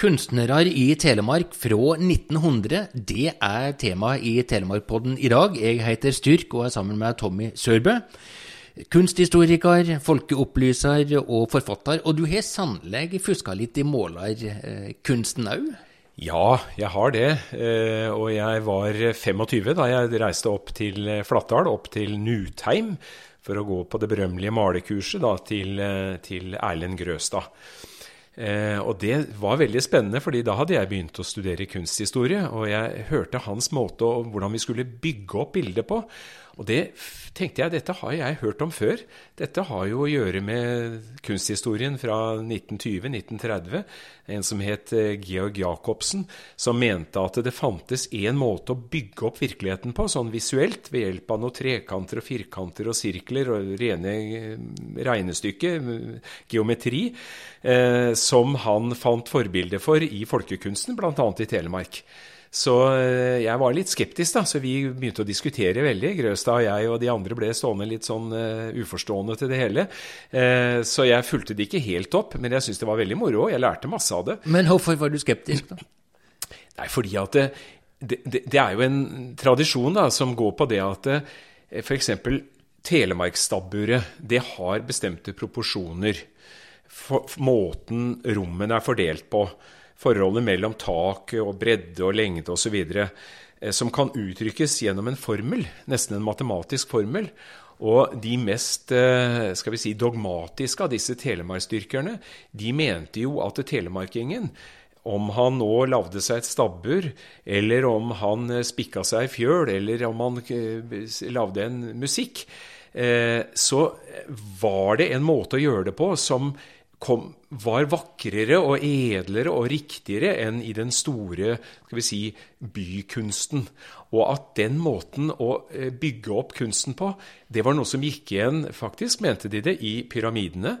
Kunstnere i Telemark fra 1900, det er temaet i Telemarkpodden i dag. Jeg heter Styrk og er sammen med Tommy Sørbø. Kunsthistoriker, folkeopplyser og forfatter. Og du har sannelig fuska litt i målerkunsten òg? Ja, jeg har det. Eh, og jeg var 25 da jeg reiste opp til Flatdal, opp til Nutheim, for å gå på det berømmelige malerkurset til, eh, til Erlend Grøstad. Eh, og det var veldig spennende, fordi da hadde jeg begynt å studere kunsthistorie. Og jeg hørte hans måte og hvordan vi skulle bygge opp bildet på. Og det tenkte jeg, dette har jeg hørt om før. Dette har jo å gjøre med kunsthistorien fra 1920-1930. En som het eh, Georg Jacobsen, som mente at det fantes én måte å bygge opp virkeligheten på, sånn visuelt, ved hjelp av noen trekanter og firkanter og sirkler og rene eh, regnestykker, geometri, eh, som han fant forbilde for i folkekunsten, bl.a. i Telemark. Så eh, jeg var litt skeptisk, da, så vi begynte å diskutere veldig. Grøstad og jeg og de andre ble stående litt sånn uh, uforstående til det hele. Uh, så jeg fulgte det ikke helt opp, men jeg syntes det var veldig moro. Jeg lærte masse av det. Men hvorfor var du skeptisk, da? Nei, fordi at det, det, det, er jo en tradisjon da, som går på det at f.eks. Telemarkstabburet, det har bestemte proporsjoner. For, måten rommene er fordelt på forholdet mellom tak og bredde og lengde osv. Eh, som kan uttrykkes gjennom en formel, nesten en matematisk formel. Og de mest eh, skal vi si, dogmatiske av disse telemarkstyrkerne, de mente jo at telemarkingen, om han nå lagde seg et stabbur, eller om han eh, spikka seg ei fjøl, eller om han lagde en musikk, så var det en måte å gjøre det på som kom, var vakrere og edlere og riktigere enn i den store skal vi si, bykunsten. Og at den måten å eh, bygge opp kunsten på, det var noe som gikk igjen, faktisk, mente de det, i pyramidene.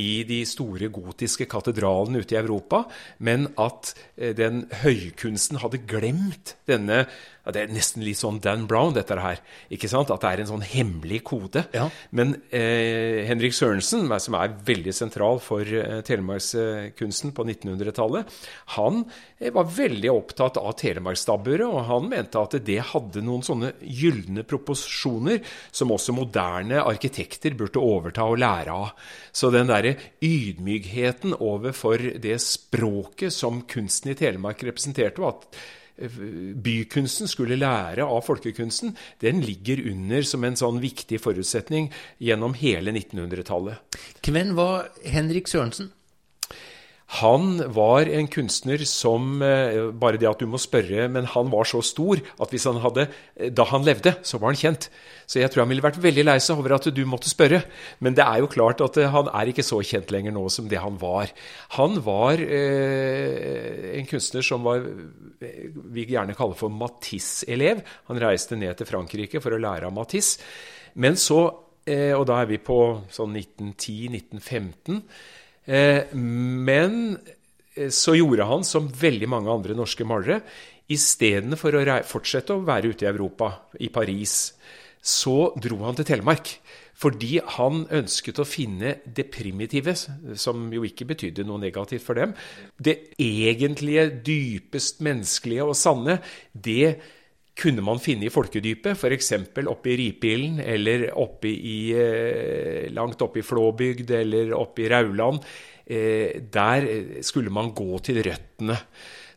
I de store gotiske katedralene ute i Europa, men at eh, den høykunsten hadde glemt denne ja, Det er nesten litt sånn Dan Brown, dette her. ikke sant? At det er en sånn hemmelig kode. Ja. Men eh, Henrik Sørensen, som er veldig sentral for eh, telemarkskunsten på 1900-tallet, han eh, var veldig opptatt av telemarkstabburet, og han mente at det hadde noen sånne gylne proporsjoner som også moderne arkitekter burde overta og lære av. Så den derre ydmykheten overfor det språket som kunsten i Telemark representerte, og at bykunsten skulle lære av folkekunsten, den ligger under som en sånn viktig forutsetning gjennom hele 1900-tallet. Hvem var Henrik Sørensen? Han var en kunstner som eh, Bare det at du må spørre, men han var så stor at hvis han hadde eh, Da han levde, så var han kjent. Så jeg tror han ville vært veldig lei seg over at du måtte spørre. Men det er jo klart at eh, han er ikke så kjent lenger nå som det han var. Han var eh, en kunstner som var vi gjerne kaller for Matisse-elev. Han reiste ned til Frankrike for å lære av Matisse. Men så, eh, og da er vi på sånn 1910-1915 Eh, men eh, så gjorde han som veldig mange andre norske malere. Istedenfor å fortsette å være ute i Europa, i Paris, så dro han til Telemark. Fordi han ønsket å finne det primitive, som jo ikke betydde noe negativt for dem. Det egentlige, dypest menneskelige og sanne, det kunne man finne i folkedypet, f.eks. oppe i Ripilen eller oppe i, eh, langt oppe i Flåbygd, eller oppe i Rauland. Eh, der skulle man gå til røttene.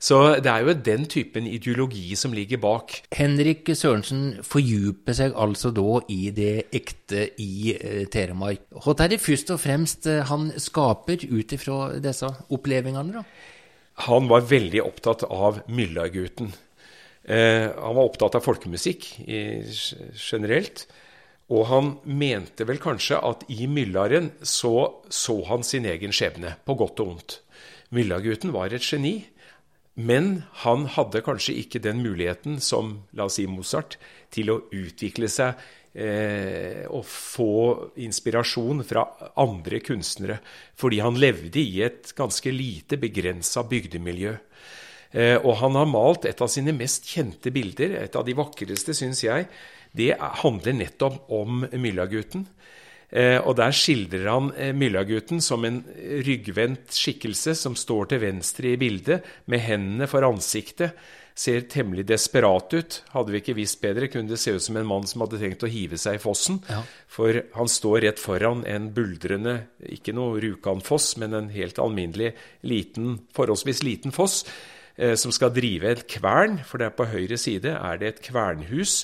Så det er jo den typen ideologi som ligger bak. Henrik Sørensen fordyper seg altså da i det ekte i eh, Telemark. Hva er det først og fremst han skaper ut ifra disse opplevelsene, da? Han var veldig opptatt av Myllargutten. Eh, han var opptatt av folkemusikk generelt. Og han mente vel kanskje at i Myllaren så så han sin egen skjebne, på godt og vondt. Myllagutten var et geni, men han hadde kanskje ikke den muligheten som la oss si Mozart til å utvikle seg eh, og få inspirasjon fra andre kunstnere, fordi han levde i et ganske lite begrensa bygdemiljø. Eh, og han har malt et av sine mest kjente bilder, et av de vakreste, syns jeg. Det handler nettopp om Myllagutten. Eh, og der skildrer han eh, Myllagutten som en ryggvendt skikkelse som står til venstre i bildet, med hendene for ansiktet. Ser temmelig desperat ut. Hadde vi ikke visst bedre, kunne det se ut som en mann som hadde tenkt å hive seg i fossen. Ja. For han står rett foran en buldrende, ikke noe Rjukan-foss, men en helt alminnelig liten, forholdsvis liten foss, som skal drive et kvern. For det er på høyre side er det et kvernhus.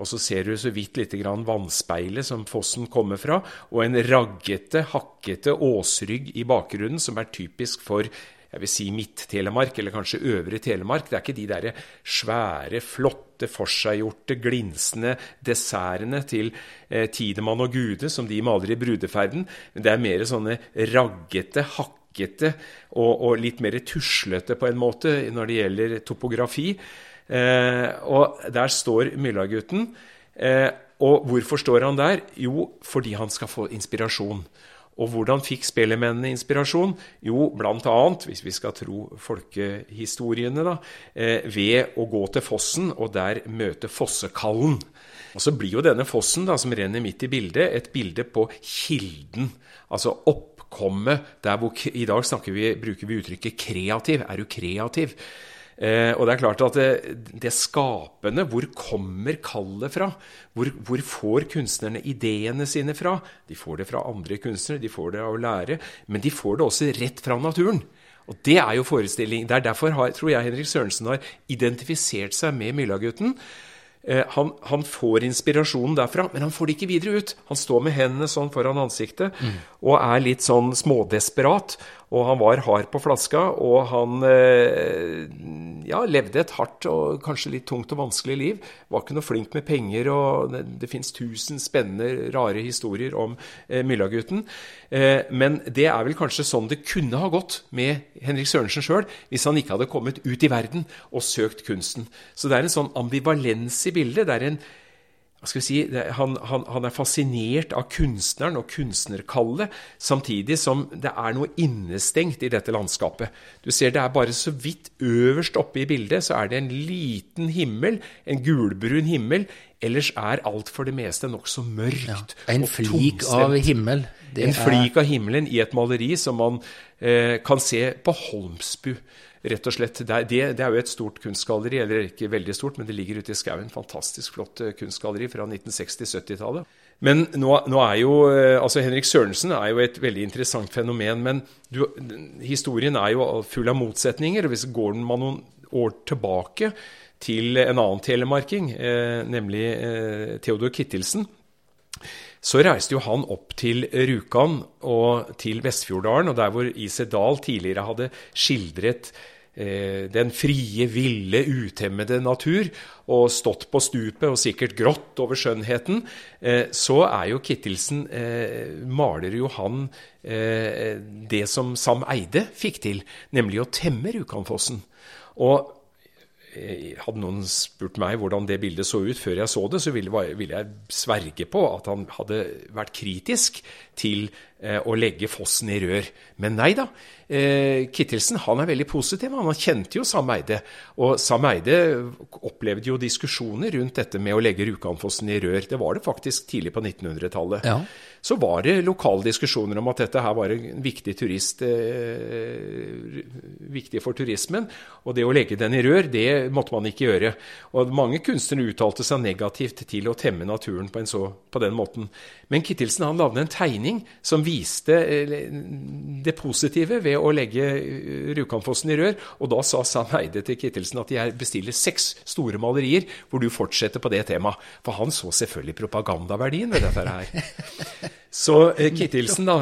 Og så ser du så vidt lite grann vannspeilet som fossen kommer fra, og en raggete, hakkete åsrygg i bakgrunnen, som er typisk for jeg vil si Midt-Telemark, eller kanskje Øvre Telemark. Det er ikke de der svære, flotte, forseggjorte, glinsende dessertene til eh, Tidemann og Gude som de maler i brudeferden, men det er mer sånne raggete, hakkete og, og litt mer tuslete på en måte når det gjelder topografi. Eh, og der står Myllagutten. Eh, og hvorfor står han der? Jo, fordi han skal få inspirasjon. Og hvordan fikk spellemennene inspirasjon? Jo, bl.a., hvis vi skal tro folkehistoriene, da, eh, ved å gå til fossen og der møte fossekallen. Og så blir jo denne fossen da, som renner midt i bildet, et bilde på kilden. Altså oppkommet der hvor I dag vi, bruker vi uttrykket 'kreativ'. Er du kreativ? Eh, og det er klart at det, det skapende, hvor kommer kallet fra? Hvor, hvor, får kunstnerne ideene sine fra? De får det fra andre kunstnere, de får det av å lære, men de får det også rett fra naturen. Og Det er jo forestilling. Det er derfor har, tror jeg Henrik Sørensen har identifisert seg med Myllagutten. Eh, han, han, får inspirasjonen derfra, men han får det ikke videre ut. Han står med hendene sånn foran ansiktet mm. og er litt sånn smådesperat. Og han var hard på flaska, og han eh, ja, levde et hardt og kanskje litt tungt og vanskelig liv. Var ikke noe flink med penger, og det, det fins tusen spennende, rare historier om eh, Myllagutten. Eh, men det er vel kanskje sånn det kunne ha gått med Henrik Sørensen sjøl, hvis han ikke hadde kommet ut i verden og søkt kunsten. Så det er en sånn ambivalens i bildet. Det er en si, han, han, han, er fascinert av kunstneren og kunstnerkallet, samtidig som det er noe innestengt i dette landskapet. Du ser det er bare så vidt øverst oppe i bildet, så er det en liten himmel, en gulbrun himmel. Ellers er alt for det meste nokså mørkt. Ja, en flik av himmel. En flik av himmelen i et maleri som man eh, kan se på Holmsbu rett og slett. Det, det, er jo et stort kunstgalleri, eller ikke veldig stort, men det ligger ute i skauen. Fantastisk flott eh, kunstgalleri fra 1960-70-tallet. Men nå, nå, er jo, eh, altså Henrik Sørensen er jo et veldig interessant fenomen. Men du, historien er jo full av motsetninger. og Hvis går man noen år tilbake til en annen telemarking, eh, nemlig eh, Theodor Kittelsen, så reiste jo han opp til Rjukan og til Vestfjorddalen, og der hvor I.C. Dahl tidligere hadde skildret eh, den frie, ville, utemmede natur, og stått på stupet og sikkert grått over skjønnheten, eh, så er jo Kittelsen eh, Maler jo han eh, det som Sam Eide fikk til, nemlig å temme Rjukanfossen. Og hadde noen spurt meg hvordan det bildet så ut før jeg så det, så ville, jeg sverge på at han hadde vært kritisk til eh, å legge fossen i rør. Men nei da. Eh, Kittelsen han er veldig positiv. Han kjente jo Sam Eide. Og Sam Eide opplevde jo diskusjoner rundt dette med å legge Rjukanfossen i rør. Det var det faktisk tidlig på 1900-tallet. Ja så var det lokale diskusjoner om at dette her var en viktig turist, eh, viktig for turismen. Og det å legge den i rør, det måtte man ikke gjøre. Og mange kunstnere uttalte seg negativt til å temme naturen på, så, på den måten. Men Kittelsen han lagde en tegning som viste eh, det positive ved å legge eh, Rjukanfossen i rør. Og da sa Sam Eide til Kittelsen at jeg bestiller seks store malerier hvor du fortsetter på det temaet. For han så selvfølgelig propagandaverdien ved dette her. Så eh, Kittelsen da,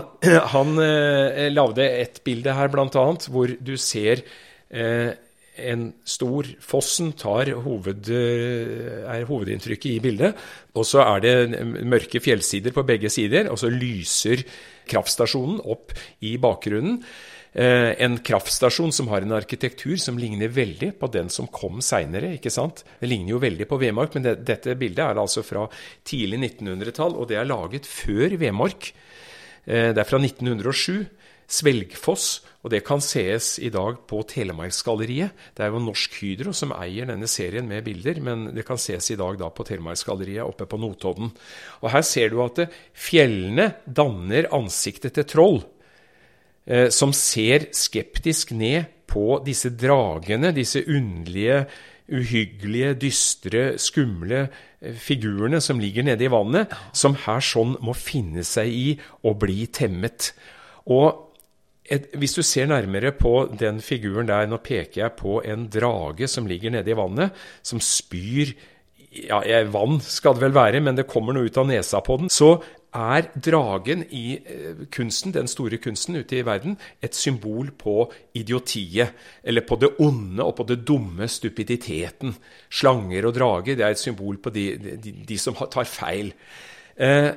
han eh, lagde et bilde her bl.a. hvor du ser eh, en stor Fossen tar hoved, eh, er hovedinntrykket i bildet. Og så er det mørke fjellsider på begge sider, og så lyser kraftstasjonen opp i bakgrunnen. Eh, en kraftstasjon som har en arkitektur som ligner veldig på den som kom seinere. Det ligner jo veldig på Vemork, men det, dette bildet er altså fra tidlig 1900-tall, og det er laget før Vemork. Eh, det er fra 1907. Svelgfoss. Og det kan sees i dag på Telemarksgalleriet. Det er jo Norsk Hydro som eier denne serien med bilder, men det kan ses i dag da på Telemarksgalleriet oppe på Notodden. Og her ser du at fjellene danner ansiktet til troll, eh, som ser skeptisk ned på disse dragene, disse underlige uhyggelige, dystre, skumle eh, figurene som ligger nede i vannet, som her sånn må finne seg i å bli temmet. Og et, hvis du ser nærmere på den figuren der, nå peker jeg på en drage som ligger nede i vannet, som spyr ja, vann skal det vel være, men det kommer noe ut av nesa på den. Så er dragen i eh, kunsten, den store kunsten ute i verden, et symbol på idiotiet. Eller på det onde og på det dumme stupiditeten. Slanger og drager det er et symbol på de, de, de som tar feil. Eh,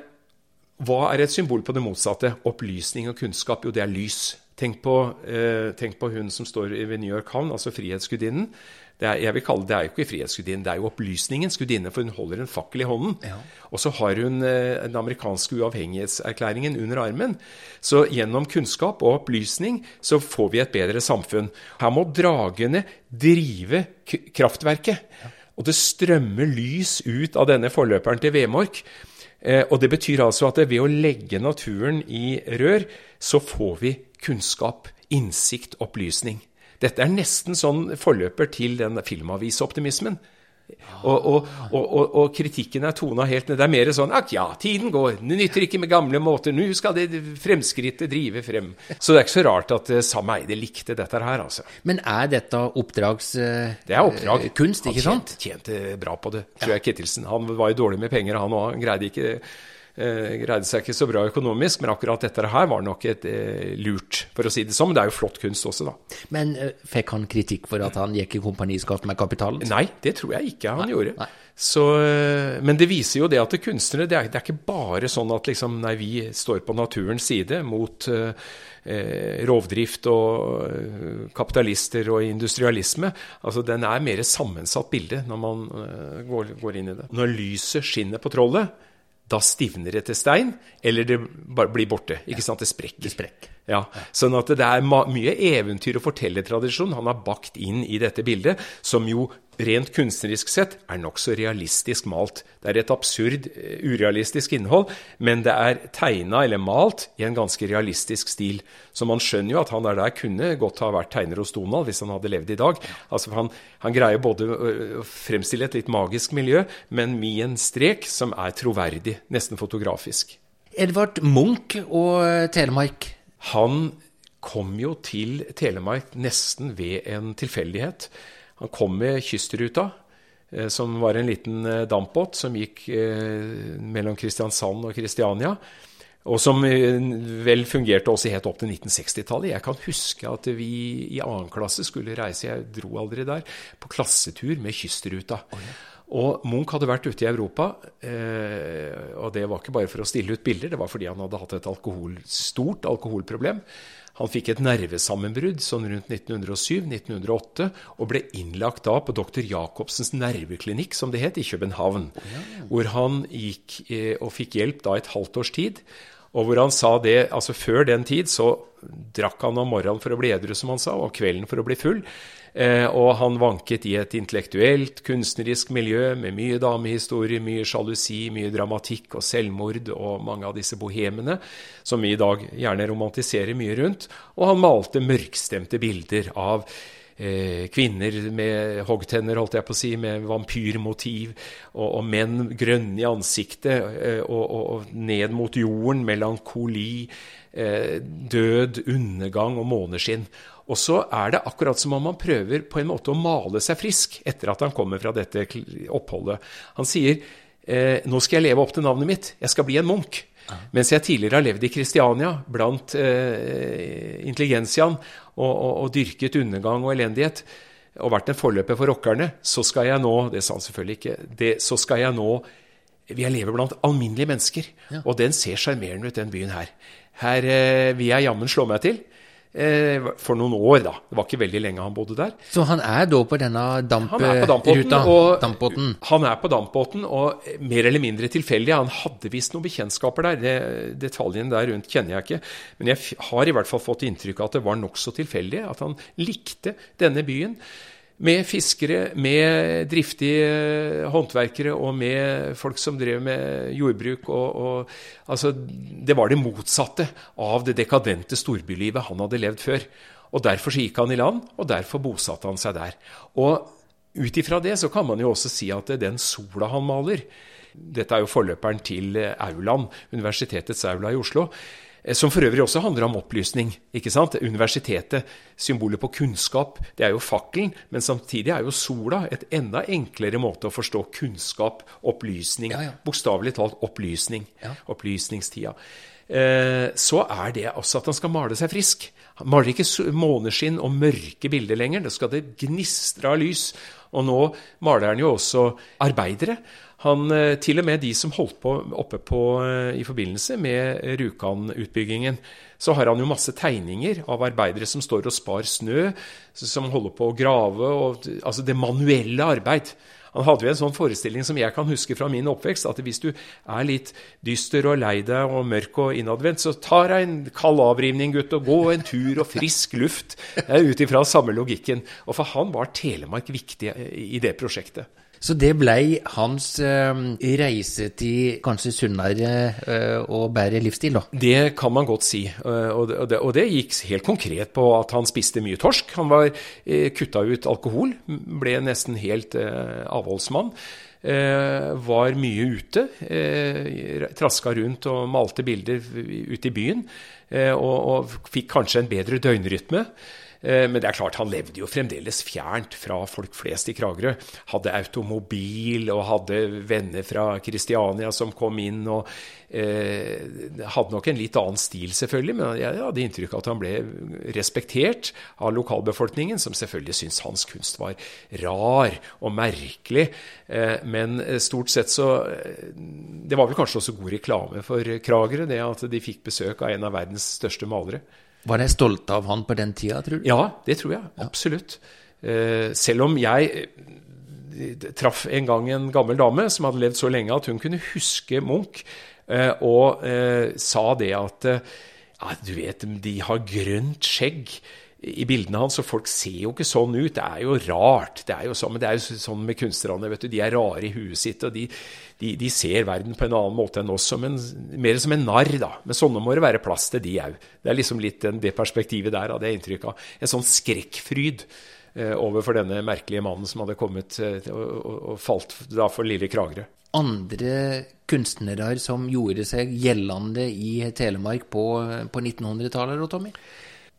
hva er et symbol på det motsatte? Opplysning og kunnskap? Jo, det er lys. Tenk på, eh, tenk på hun som står ved New York havn, altså Frihetsgudinnen. Det er, jeg vil kalle det, er jo ikke Frihetsgudinnen, det er jo opplysningens gudinne, for hun holder en fakkel i hånden. Ja. Og så har hun eh, den amerikanske uavhengighetserklæringen under armen. Så gjennom kunnskap og opplysning så får vi et bedre samfunn. Her må dragene drive kraftverket. Ja. Og det strømmer lys ut av denne forløperen til Vemork. Eh, og det betyr altså at ved å legge naturen i rør, så får vi kunnskap, innsikt, opplysning. Dette er nesten sånn forløper til den filmavisoptimismen. Og, og, og, og, kritikken er tona helt ned. Det er mer sånn at ja, tiden går. Det nytter ikke med gamle måter. Nå skal det fremskrittet drive frem. Så det er ikke så rart at uh, Sam Eide likte dette her, altså. Men er dette oppdragskunst, uh, det er oppdrag. kunst, ikke sant? Han tjente, tjente bra på det, tror jeg Kettilsen. Han var jo dårlig med penger, han òg. Han greide ikke eh, greide seg ikke så bra økonomisk, men akkurat dette her var nok et eh, lurt, for å si det sånn. Men det er jo flott kunst også, da. Men eh, fikk han kritikk for at han gikk i kompaniskatt med kapitalen? Nei, det tror jeg ikke han nei, gjorde. Nei. Så, eh, men det viser jo det at det kunstnere det er, det er, ikke bare sånn at liksom, nei, vi står på naturens side mot eh, eh rovdrift og eh, kapitalister og industrialisme. Altså, Den er mer sammensatt bilde når man eh, går, går inn i det. Når lyset skinner på trollet, da stivner det til stein, eller det blir borte. ikke sant? Det sprekker. Det sprekker. Ja, Sånn at det er mye eventyr og fortellertradisjon han har bakt inn i dette bildet, som jo rent kunstnerisk sett er nokså realistisk malt. Det er et absurd, eh, urealistisk innhold, men det er tegna eller malt i en ganske realistisk stil. Så man skjønner jo at han der, der kunne godt ha vært tegner hos Donald hvis han hadde levd i dag. Altså han, han greier både å fremstille et litt magisk miljø, men med en strek som er troverdig, nesten fotografisk. Edvard Munch og Telemark han kom jo til Telemark nesten ved en tilfeldighet. Han kom med kystruta, eh, som var en liten eh, dampbåt som gikk eh, mellom Kristiansand og Kristiania. Og som vel fungerte også helt opp til 1960-tallet. Jeg kan huske at vi i annen klasse skulle reise, jeg dro aldri der, på klassetur med kystruta. Oh, ja. Og Munch hadde vært ute i Europa, eh, og det var ikke bare for å stille ut bilder, det var fordi han hadde hatt et alkohol, stort alkoholproblem. Han fikk et nervesammenbrudd sånn rundt 1907-1908, og ble innlagt da på dr. Jacobsens nerveklinikk, som det het, i København. Hvor han gikk eh, og fikk hjelp da et halvt års tid. Og hvor han sa det, altså Før den tid så drakk han om morgenen for å bli edru, som han sa, og kvelden for å bli full. Eh, og han vanket i et intellektuelt, kunstnerisk miljø med mye damehistorie, mye sjalusi, mye dramatikk og selvmord og mange av disse bohemene som vi i dag gjerne romantiserer mye rundt. Og han malte mørkstemte bilder av kvinner med hoggtenner, holdt jeg på å si, med vampyrmotiv, og, og menn grønne i ansiktet, eh, og, og, og, ned mot jorden, melankoli, eh, død, undergang og måneskinn. Og så er det akkurat som om han prøver på en måte å male seg frisk etter at han kommer fra dette oppholdet. Han sier eh, nå skal jeg leve opp til navnet mitt, jeg skal bli en munk. Mens jeg tidligere har levd i Kristiania blant eh, intelligensiaen og, og, og, dyrket undergang og elendighet og vært en forløper for rockerne, så skal jeg nå Det sa han selvfølgelig ikke. Det, så skal jeg nå Jeg lever blant alminnelige mennesker. Ja. Og den ser sjarmerende ut, den byen her. Her eh, vil jeg jammen slå meg til. Eh, for noen år, da. Det var ikke veldig lenge han bodde der. Så han er da på denne dampruta? Dampbåten. han er på dampbåten, og mer eller mindre tilfeldig. Han hadde visst noen bekjentskaper der. Det, detaljene der rundt kjenner jeg ikke. Men jeg har i hvert fall fått inntrykk av at det var nokså tilfeldig. At han likte denne byen. Med fiskere, med driftige eh, håndverkere og med folk som drev med jordbruk. Og, og, altså, det var det motsatte av det dekadente storbylivet han hadde levd før. Og Derfor gikk han i land, og derfor bosatte han seg der. Og ut ifra det så kan man jo også si at den sola han maler Dette er jo forløperen til Auland, universitetets aula i Oslo. Eh, Som for øvrig også handler om opplysning. ikke sant? Universitetet, symbolet på kunnskap, det er jo fakkelen. Men samtidig er jo sola et enda enklere måte å forstå kunnskap, opplysning. Ja, ja. Bokstavelig talt opplysning. Ja. Opplysningstida. Eh, så er det også at han skal male seg frisk. Han maler ikke måneskinn og mørke bilder lenger. Da skal det gnistre av lys. Og nå maler han jo også arbeidere. Han, eh, til og med de som holdt på oppe på, eh, i forbindelse med Rjukan-utbyggingen, så har han jo masse tegninger av arbeidere som står og spar snø, som holder på å grave, og, altså det manuelle arbeid. Han hadde jo en sånn forestilling som jeg kan huske fra min oppvekst, at hvis du er litt dyster og lei deg og mørk og innadvendt, så tar deg en kald avrivning, gutt, og gå en tur og frisk luft. Ut ifra samme logikken. Og for han var Telemark viktig i det prosjektet. Så det blei hans eh, reise til kanskje sunnere eh, og bedre livsstil, da? Det kan man godt si. Eh, Og det, og, det, gikk helt konkret på at han spiste mye torsk. Han var kutta ut alkohol, ble nesten helt avholdsmann. Var mye ute. Eh, traska rundt og malte bilder ute i byen. Og, og fikk kanskje en bedre døgnrytme. Eh, Men det er klart, han levde jo fremdeles fjernt fra folk flest i Kragerø. Hadde automobil og hadde venner fra Kristiania som kom inn. og eh, Hadde nok en litt annen stil, selvfølgelig, men jeg hadde inntrykk av at han ble respektert av lokalbefolkningen, som selvfølgelig syntes hans kunst var rar og merkelig. Eh, men stort sett så eh, Det var vel kanskje også god reklame for Kragerø, det at de fikk besøk av en av verdens største malere. Var de stolte av han på den tida, tror du? Ja, det tror jeg. Absolutt. Eh, selv om jeg eh, traff en gang en gammel dame som hadde levd så lenge at hun kunne huske Munch, eh, og sa det at ja, du vet, de har grønt skjegg i bildene hans, og folk ser jo ikke sånn ut. Det er jo rart. Det er jo sånn, men det er jo sånn med kunstnerne. vet du, De er rare i huet sitt, og de, de, de ser verden på en annen måte enn oss. Som en, mer som en narr, da. Men sånne må det være plass til, de òg. Det er liksom litt det perspektivet der, av det inntrykket, av. En sånn skrekkfryd eh, overfor denne merkelige mannen som hadde kommet eh, og, og falt da for lille Kragerø. Andre kunstnere som gjorde seg gjeldende i Telemark på, på 1900-tallet, Tommy?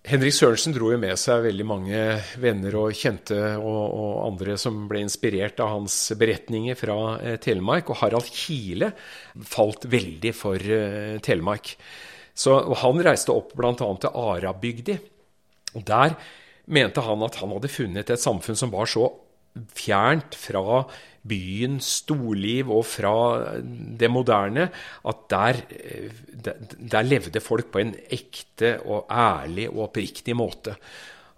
Henrik Sørensen dro jo med seg veldig mange venner og kjente og, og andre som ble inspirert av hans beretninger fra eh, Telemark. Og Harald Kile falt veldig for eh, Telemark. Så Han reiste opp bl.a. til Arabygdi. Og Der mente han at han hadde funnet et samfunn som var så fjernt fra byens storliv og fra det moderne, at eh, der, der levde folk på en ekte og ærlig og oppriktig måte.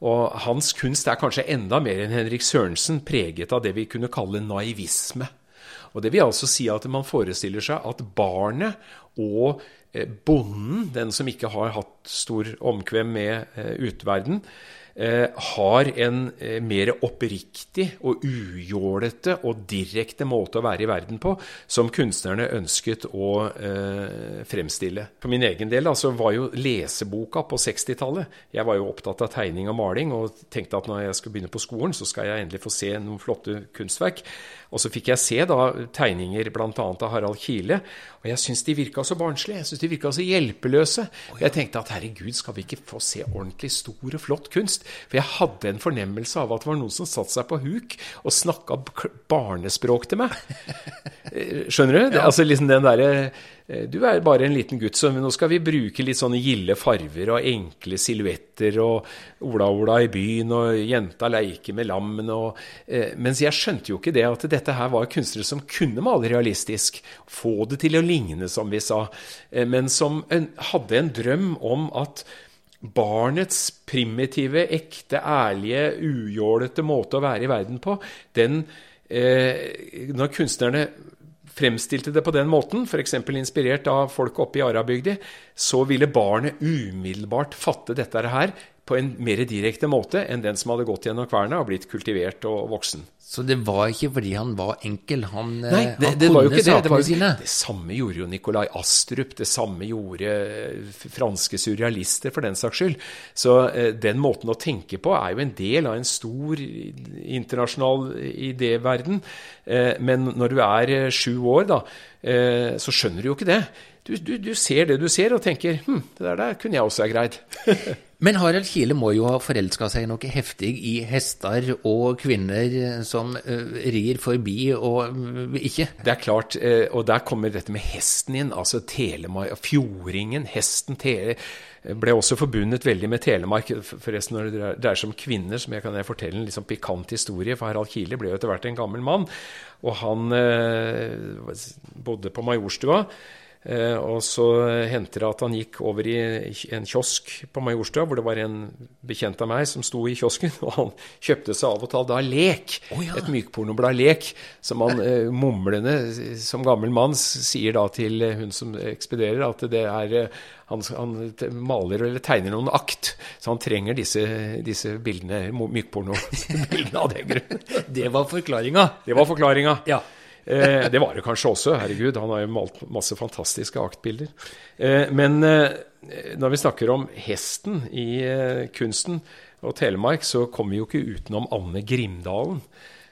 Og hans kunst er kanskje enda mer enn Henrik Sørensen preget av det vi kunne kalle naivisme. Og Det vil altså si at man forestiller seg at barnet og eh, bonden, den som ikke har hatt stor omkvem med eh, utverden, har en eh, mer oppriktig og ujålete og direkte måte å være i verden på, som kunstnerne ønsket å eh, fremstille. For min egen del altså, var jo leseboka på 60-tallet. Jeg var jo opptatt av tegning og maling og tenkte at når jeg skulle begynne på skolen, så skal jeg endelig få se noen flotte kunstverk. Og så fikk jeg se da tegninger bl.a. av Harald Kile, og jeg syns de virka så barnslige. Jeg syns de virka så hjelpeløse. Jeg tenkte at herregud, skal vi ikke få se ordentlig stor og flott kunst? For jeg hadde en fornemmelse av at det var noen som satte seg på huk og snakka barnespråk til meg. Eh, Skjønner du? Det, altså liksom den derre du er bare en liten gutt, så nå skal vi bruke litt sånne gilde farver og enkle silhuetter og ola-ola i byen og jenta leker med lammene og eh, Mens jeg skjønte jo ikke det at dette her var kunstnere som kunne male realistisk. Få det til å ligne, som vi sa. Eh, men som en, hadde en drøm om at barnets primitive, ekte, ærlige, ujålete måte å være i verden på, den eh, Når kunstnerne fremstilte det på den måten, f.eks. inspirert av folk oppe i arabygda, så ville barnet umiddelbart fatte dette her på en mer direkte måte enn den som hadde gått gjennom kverna og blitt kultivert og voksen. Så det var ikke fordi han var enkel, han, Nei, eh, det, han det var jo kunne ikke det. Det, var jo, det samme gjorde jo Nikolai Astrup, det samme gjorde eh, franske surrealister, for den saks skyld. Så eh, den måten å tenke på er jo en del av en stor internasjonal idéverden. Men når du er sju år, da, så skjønner du jo ikke det. Du, du, du ser det du ser, og tenker hm, det der, der kunne jeg også ha greid. Men Harald Kile må jo ha forelska seg noe heftig i hester og kvinner som uh, rir forbi og uh, ikke. Det er klart, uh, og der kommer dette med hesten inn. altså Telemark, Fjordingen, hesten tele, ble også forbundet veldig med Telemark. Forresten, når det dreier seg om kvinner, som jeg kan fortelle en sånn pikant historie. For Harald Kile ble jo etter hvert en gammel mann, og han eh, bodde på Majorstua. Eh, og så hendte det at han gikk over i en kiosk på Majorstua, hvor det var en bekjent av meg som sto i kiosken, og han kjøpte seg av og til da lek. Oh, ja. Et mykpornoblad Lek, som han eh, mumlende som gammel mann sier da til eh, hun som ekspederer, at det er han, han maler eller tegner noen akt, så han trenger disse, disse bildene, mykpornobildene av den grunn. Det var forklaringa. Det var forklaringa. Ja. Eh, det var det kanskje også. Herregud, han har jo malt masse fantastiske aktbilder. Eh, men eh, når vi snakker om hesten i eh, kunsten og Telemark, så kommer vi jo ikke utenom Anne Grimdalen,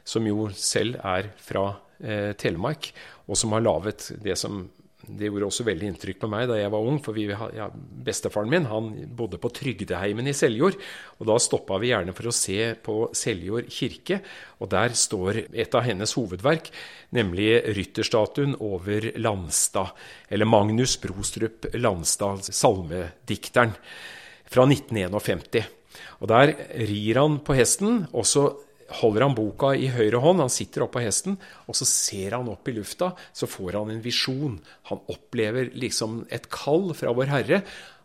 som jo selv er fra eh, Telemark, og som har laget det som det gjorde også veldig inntrykk på meg da jeg var ung. For vi, ja, bestefaren min han bodde på Trygdeheimen i Seljord. Og da stoppa vi gjerne for å se på Seljord kirke. Og der står et av hennes hovedverk, nemlig rytterstatuen over Landstad. Eller Magnus Brostrup Landstad, salmedikteren, fra 1951. Og der rir han på hesten, og så holder han boka i høyre hånd, han sitter oppå hesten, og så ser han opp i lufta, så får han en visjon. Han opplever liksom et kall fra Vår Herre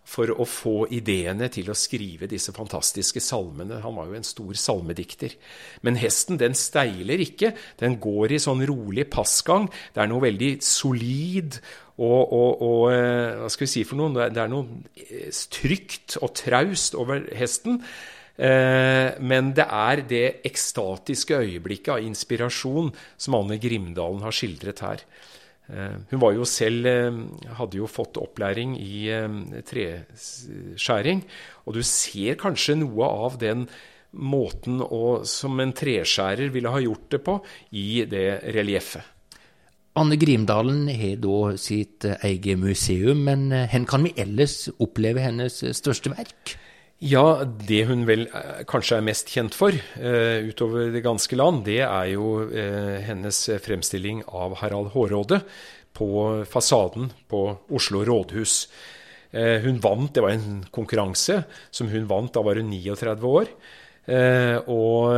for å få ideene til å skrive disse fantastiske salmene. Han var jo en stor salmedikter. Men hesten den steiler ikke, den går i sånn rolig passgang. Det er noe veldig solid og, og, og eh, hva skal vi si for noe? Det er- noe eh, trygt og traust over hesten. Eh, Men det er det ekstatiske øyeblikket av inspirasjon som Anne Grimdalen har skildret her. Eh, Hun var jo selv eh, hadde jo fått opplæring i treskjæring, og du ser kanskje noe av den måten å, som en treskjærer ville ha gjort det på i det relieffet. Anne Grimdalen har da sitt eget museum, men hvor kan vi ellers oppleve hennes største verk? Ja, det hun vel eh, kanskje er mest kjent for eh, utover det ganske land, det er jo eh, hennes fremstilling av Harald Hårråde på fasaden på Oslo rådhus. Eh, hun vant, det var en konkurranse som hun vant, da var hun 39 år. Og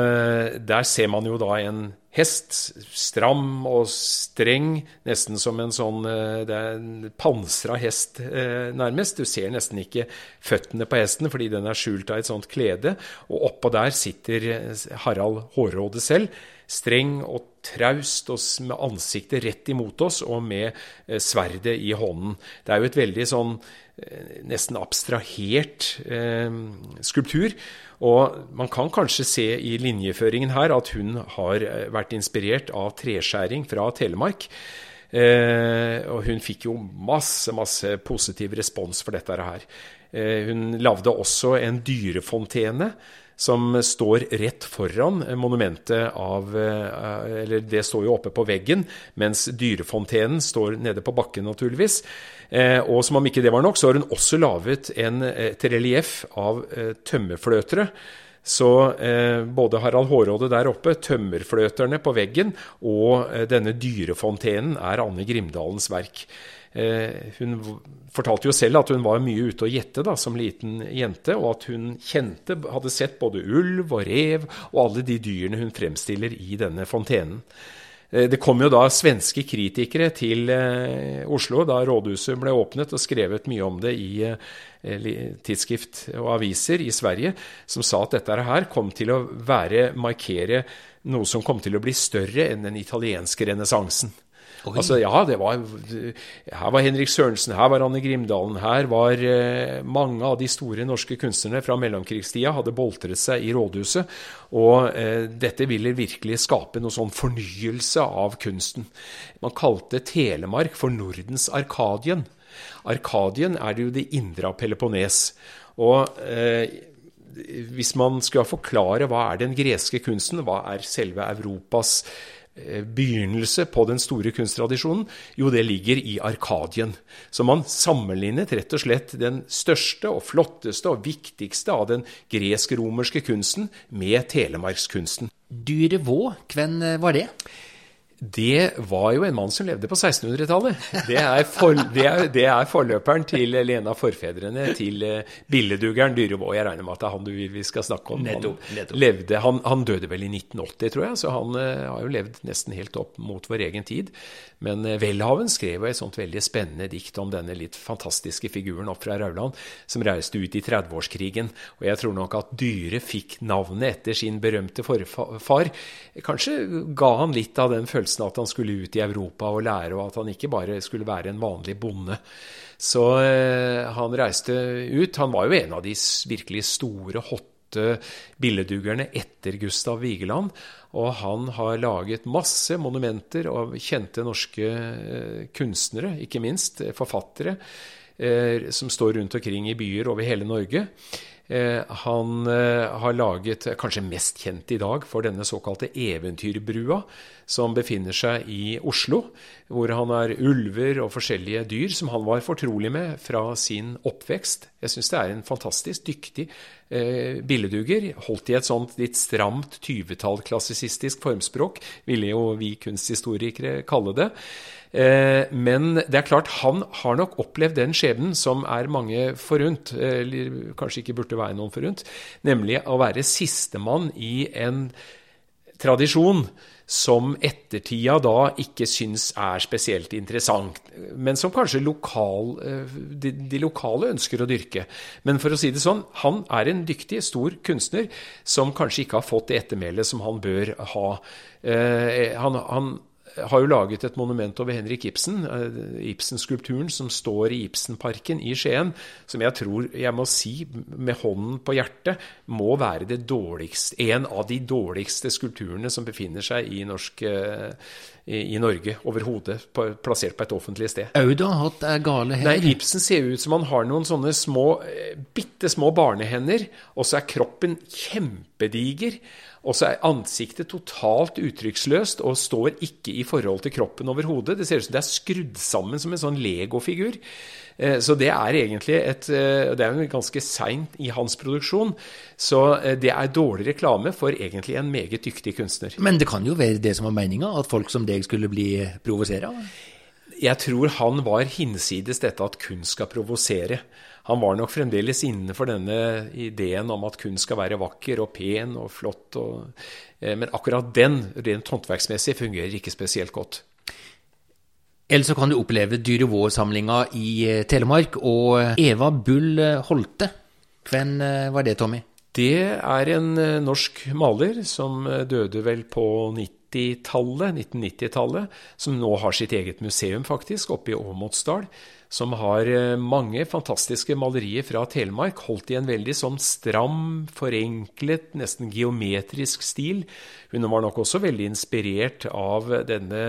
der ser man jo da en hest, stram og streng, nesten som en sånn eh, Det er en pansra hest, eh, nærmest. Du ser nesten ikke føttene på hesten fordi den er skjult av et sånt klede. Og oppå der sitter eh, Harald Hårråde selv, streng og traust og med ansiktet rett imot oss og med sverdet i hånden. Det er jo et veldig sånn nesten abstrahert eh, skulptur. Og man kan kanskje se i linjeføringen her at hun har eh, vært inspirert av treskjæring fra Telemark. Eh, og hun fikk jo masse, masse positiv respons for dette her. Eh, hun lagde også en dyrefontene som står rett foran monumentet av eh, Eller det står jo oppe på veggen, mens dyrefontenen står nede på bakken, naturligvis. Eh, og som om ikke det var nok, så har hun også laget en, et relieff av eh, tømmerfløtere. Så eh, både Harald Hårråde der oppe, tømmerfløterne på veggen, og eh, denne dyrefontenen er Anne Grimdalens verk. Eh, hun fortalte jo selv at hun var mye ute og gjette da, som liten jente, og at hun kjente, hadde sett både ulv og rev og alle de dyrene hun fremstiller i denne fontenen. Det kom jo da svenske kritikere til Oslo da rådhuset ble åpnet, og skrevet mye om det i tidsskrift og aviser i Sverige, som sa at dette her kom til å være, markere noe som kom til å bli større enn den italienske renessansen. Altså, ja, det var, her var Henrik Sørensen, her var Anne Grimdalen. Her var eh, mange av de store norske kunstnerne fra mellomkrigstida hadde boltret seg i rådhuset. Og eh, dette ville virkelig skape noe sånn fornyelse av kunsten. Man kalte Telemark for Nordens Arkadien. Arkadien er det jo det indre av Peloponnes. Og eh, hvis man skal forklare hva er den greske kunsten, hva er selve Europas Eh, begynnelse på den store kunsttradisjonen? Jo, det ligger i Arkadien. Så man sammenlignet rett og slett den største og flotteste og viktigste av den gresk-romerske kunsten med telemarkskunsten. Dyrevå, hvem var det? Det var jo en mann som levde på 1600-tallet. Det, det, det, er forløperen til en av forfedrene til billedugeren Dyrevåg. Jeg regner med at det er han du vi skal snakke om. Han, levde, han, han, døde vel i 1980, tror jeg, så han uh, har jo levd nesten helt opp mot vår egen tid. Men uh, Welhaven skrev jo et sånt veldig spennende dikt om denne litt fantastiske figuren opp fra Rauland, som reiste ut i 30-årskrigen. Og jeg tror nok at Dyre fikk navnet etter sin berømte forfar. Kanskje ga han litt av den følelsen følelsen at han skulle ut i Europa og lære, og at han ikke bare skulle være en vanlig bonde. Så eh, han reiste ut. Han var jo en av de virkelig store, hotte billedhuggerne etter Gustav Vigeland. Og han har laget masse monumenter av kjente norske eh, kunstnere, ikke minst forfattere, eh, som står rundt omkring i byer over hele Norge. Eh, han eh, har laget, kanskje mest kjent i dag, for denne såkalte Eventyrbrua, som befinner seg i Oslo. Hvor han har ulver og forskjellige dyr som han var fortrolig med fra sin oppvekst. Jeg syns det er en fantastisk dyktig eh, billeduger, Holdt i et sånt litt stramt tyvetall-klassisistisk formspråk, ville jo vi kunsthistorikere kalle det. Eh, men det er klart, han har nok opplevd den skjebnen som er mange forunt, eller kanskje ikke burde være noen forunt, nemlig å være sistemann i en tradisjon som ettertida da ikke syns er spesielt interessant, men som kanskje lokal, eh, de, lokale ønsker å dyrke. Men for å si det sånn, han er en dyktig, stor kunstner som kanskje ikke har fått det ettermælet som han bør ha. Eh, han, han har jo laget et monument over Henrik Ibsen, eh, Ibsen-skulpturen som står i Ibsenparken i Skien, som jeg tror jeg må si med hånden på hjertet må være det dårligste, en av de dårligste skulpturene som befinner seg i, norsk, eh, i, i Norge overhodet, plassert på et offentlig sted. Auda har hatt er gale her? Nei, Ibsen ser ut som han har noen sånne små, eh, bitte små barnehender, og så er kroppen kjempediger. Og så er ansiktet totalt uttrykksløst og står ikke i forhold til kroppen overhodet. Det ser ut som det er skrudd sammen som en sånn legofigur. Eh, så det er egentlig et eh, Det er jo ganske seint i hans produksjon. Så eh, det er dårlig reklame for egentlig en meget dyktig kunstner. Men det kan jo være det som var meninga, at folk som deg skulle bli provosert? Jeg tror han var hinsides dette at kunst skal provosere han var nok fremdeles innenfor denne ideen om at kunst skal være vakker og pen og flott. Og, eh, men akkurat den, rent håndverksmessig, fungerer ikke spesielt godt. Eller så kan du oppleve Dyrevår-samlinga i eh, Telemark og Eva Bull Holte. Hvem eh, var det, Tommy? Det er en norsk maler som døde vel på 90-tallet, 1990-tallet, som nå har sitt eget museum, faktisk, oppe i Åmotsdal som har eh, mange fantastiske malerier fra Telemark, holdt i en veldig sånn stram, forenklet, nesten geometrisk stil. Hun var nok også veldig inspirert av denne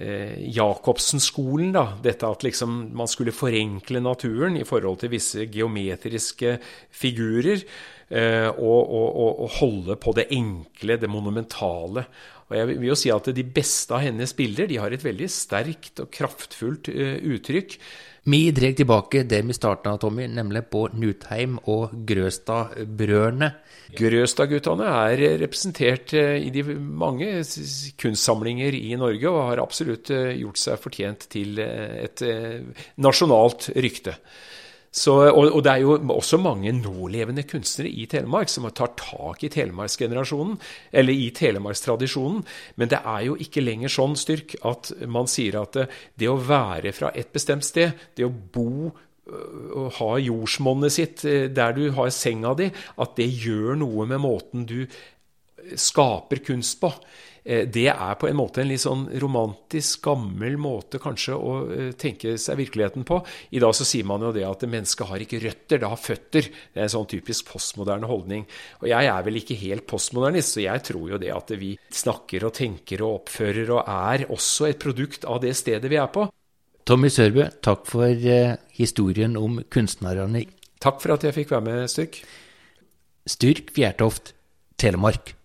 eh, Jacobsen-skolen. da, Dette at liksom man skulle forenkle naturen i forhold til visse geometriske figurer. Eh, og, og, og, holde på det enkle, det monumentale. Og jeg vil jo si at De beste av hennes bilder de har et veldig sterkt og kraftfullt uh, uttrykk. Vi drar tilbake det vi starta, Tommy, nemlig på Nutheim og Grøstad-brødrene. Grøstad-guttene er representert uh, i de mange kunstsamlinger i Norge, og har absolutt uh, gjort seg fortjent til et nasjonalt rykte. Så, og, og, det er jo også mange nålevende kunstnere i Telemark som tar tak i telemarksgenerasjonen, eller i telemarkstradisjonen. Men det er jo ikke lenger sånn styrk at man sier at det, det å være fra et bestemt sted, det å bo å ha jordsmonnet sitt der du har senga di, at det gjør noe med måten du skaper kunst på. Eh, det er på en måte en litt sånn romantisk, gammel måte kanskje å eh, tenke seg virkeligheten på. I dag så sier man jo det at mennesket har ikke røtter, det har føtter. Det er en sånn typisk postmoderne holdning. Og jeg er vel ikke helt postmodernist, så jeg tror jo det at vi snakker og tenker og oppfører og er også et produkt av det stedet vi er på. Tommy Sørbø, takk for uh, historien om kunstnerne. Takk for at jeg fikk være med, Styrk. Styrk Fjærtoft, Telemark.